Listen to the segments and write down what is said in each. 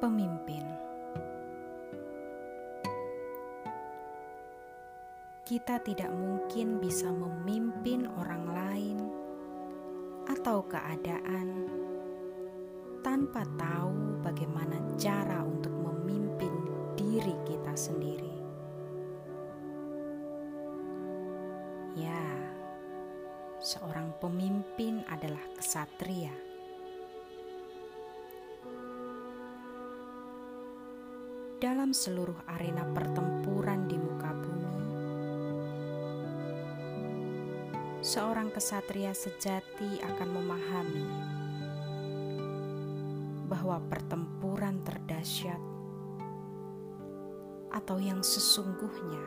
Pemimpin kita tidak mungkin bisa memimpin orang lain atau keadaan tanpa tahu bagaimana cara untuk memimpin diri kita sendiri. Ya, seorang pemimpin adalah kesatria Dalam seluruh arena pertempuran di muka bumi, seorang kesatria sejati akan memahami bahwa pertempuran terdahsyat atau yang sesungguhnya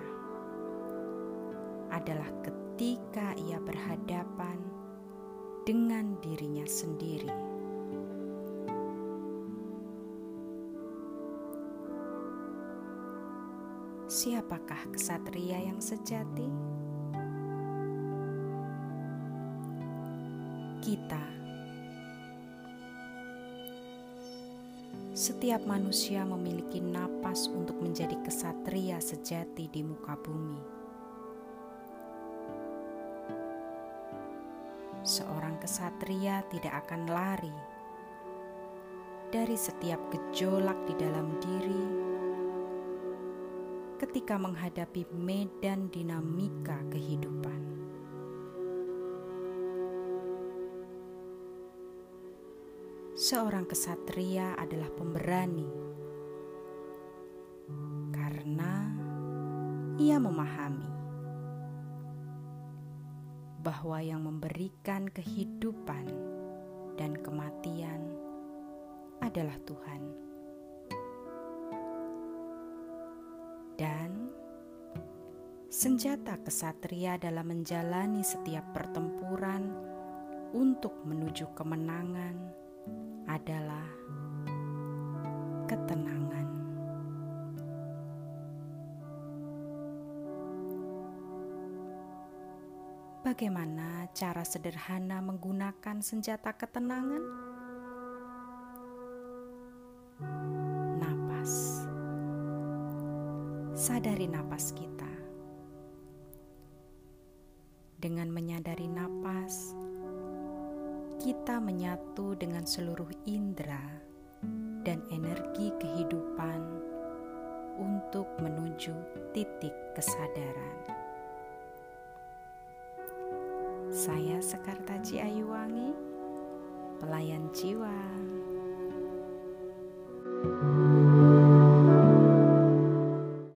adalah ketika ia berhadapan dengan dirinya sendiri. Siapakah kesatria yang sejati? Kita. Setiap manusia memiliki napas untuk menjadi kesatria sejati di muka bumi. seorang kesatria tidak akan lari dari setiap gejolak di dalam diri ketika menghadapi medan dinamika kehidupan. Seorang kesatria adalah pemberani karena ia memahami bahwa yang memberikan kehidupan dan kematian adalah Tuhan. Senjata kesatria dalam menjalani setiap pertempuran untuk menuju kemenangan adalah ketenangan. Bagaimana cara sederhana menggunakan senjata ketenangan? Napas. Sadari napas kita. Dengan menyadari napas, kita menyatu dengan seluruh indera dan energi kehidupan untuk menuju titik kesadaran. Saya Sekartaji Ayuwangi, pelayan jiwa.